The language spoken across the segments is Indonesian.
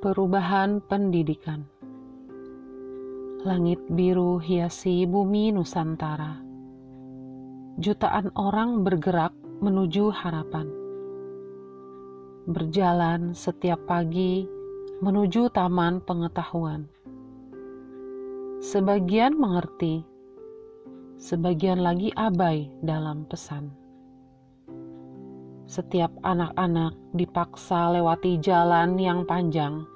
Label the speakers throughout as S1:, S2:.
S1: Perubahan pendidikan. Langit biru hiasi bumi Nusantara. Jutaan orang bergerak menuju harapan. Berjalan setiap pagi menuju taman pengetahuan. Sebagian mengerti, sebagian lagi abai dalam pesan setiap anak-anak dipaksa lewati jalan yang panjang,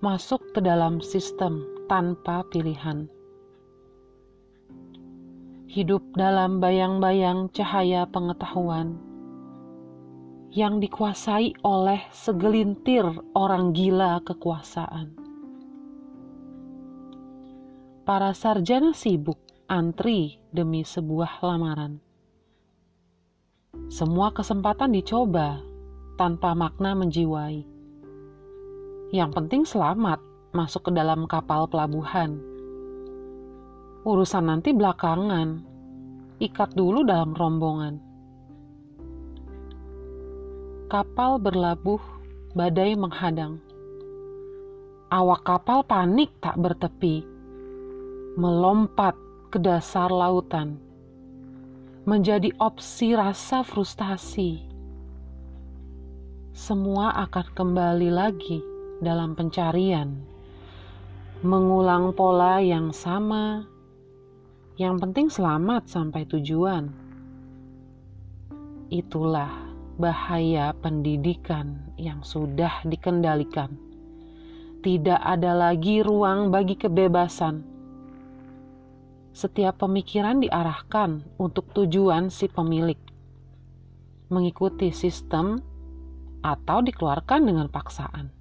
S1: masuk ke dalam sistem tanpa pilihan. Hidup dalam bayang-bayang cahaya pengetahuan yang dikuasai oleh segelintir orang gila kekuasaan. Para sarjana sibuk antri demi sebuah lamaran semua kesempatan dicoba tanpa makna menjiwai. Yang penting selamat masuk ke dalam kapal pelabuhan. Urusan nanti belakangan, ikat dulu dalam rombongan. Kapal berlabuh, badai menghadang. Awak kapal panik tak bertepi, melompat ke dasar lautan menjadi opsi rasa frustasi. Semua akan kembali lagi dalam pencarian, mengulang pola yang sama. Yang penting selamat sampai tujuan. Itulah bahaya pendidikan yang sudah dikendalikan. Tidak ada lagi ruang bagi kebebasan setiap pemikiran diarahkan untuk tujuan si pemilik, mengikuti sistem atau dikeluarkan dengan paksaan.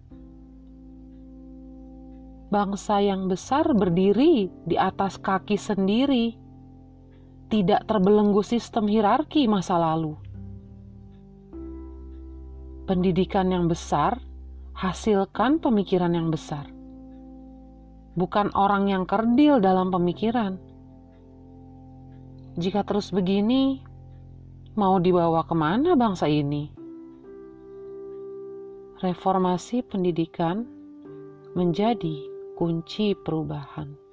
S1: Bangsa yang besar berdiri di atas kaki sendiri, tidak terbelenggu sistem hierarki masa lalu. Pendidikan yang besar hasilkan pemikiran yang besar, bukan orang yang kerdil dalam pemikiran jika terus begini, mau dibawa ke mana bangsa ini? Reformasi pendidikan menjadi kunci perubahan.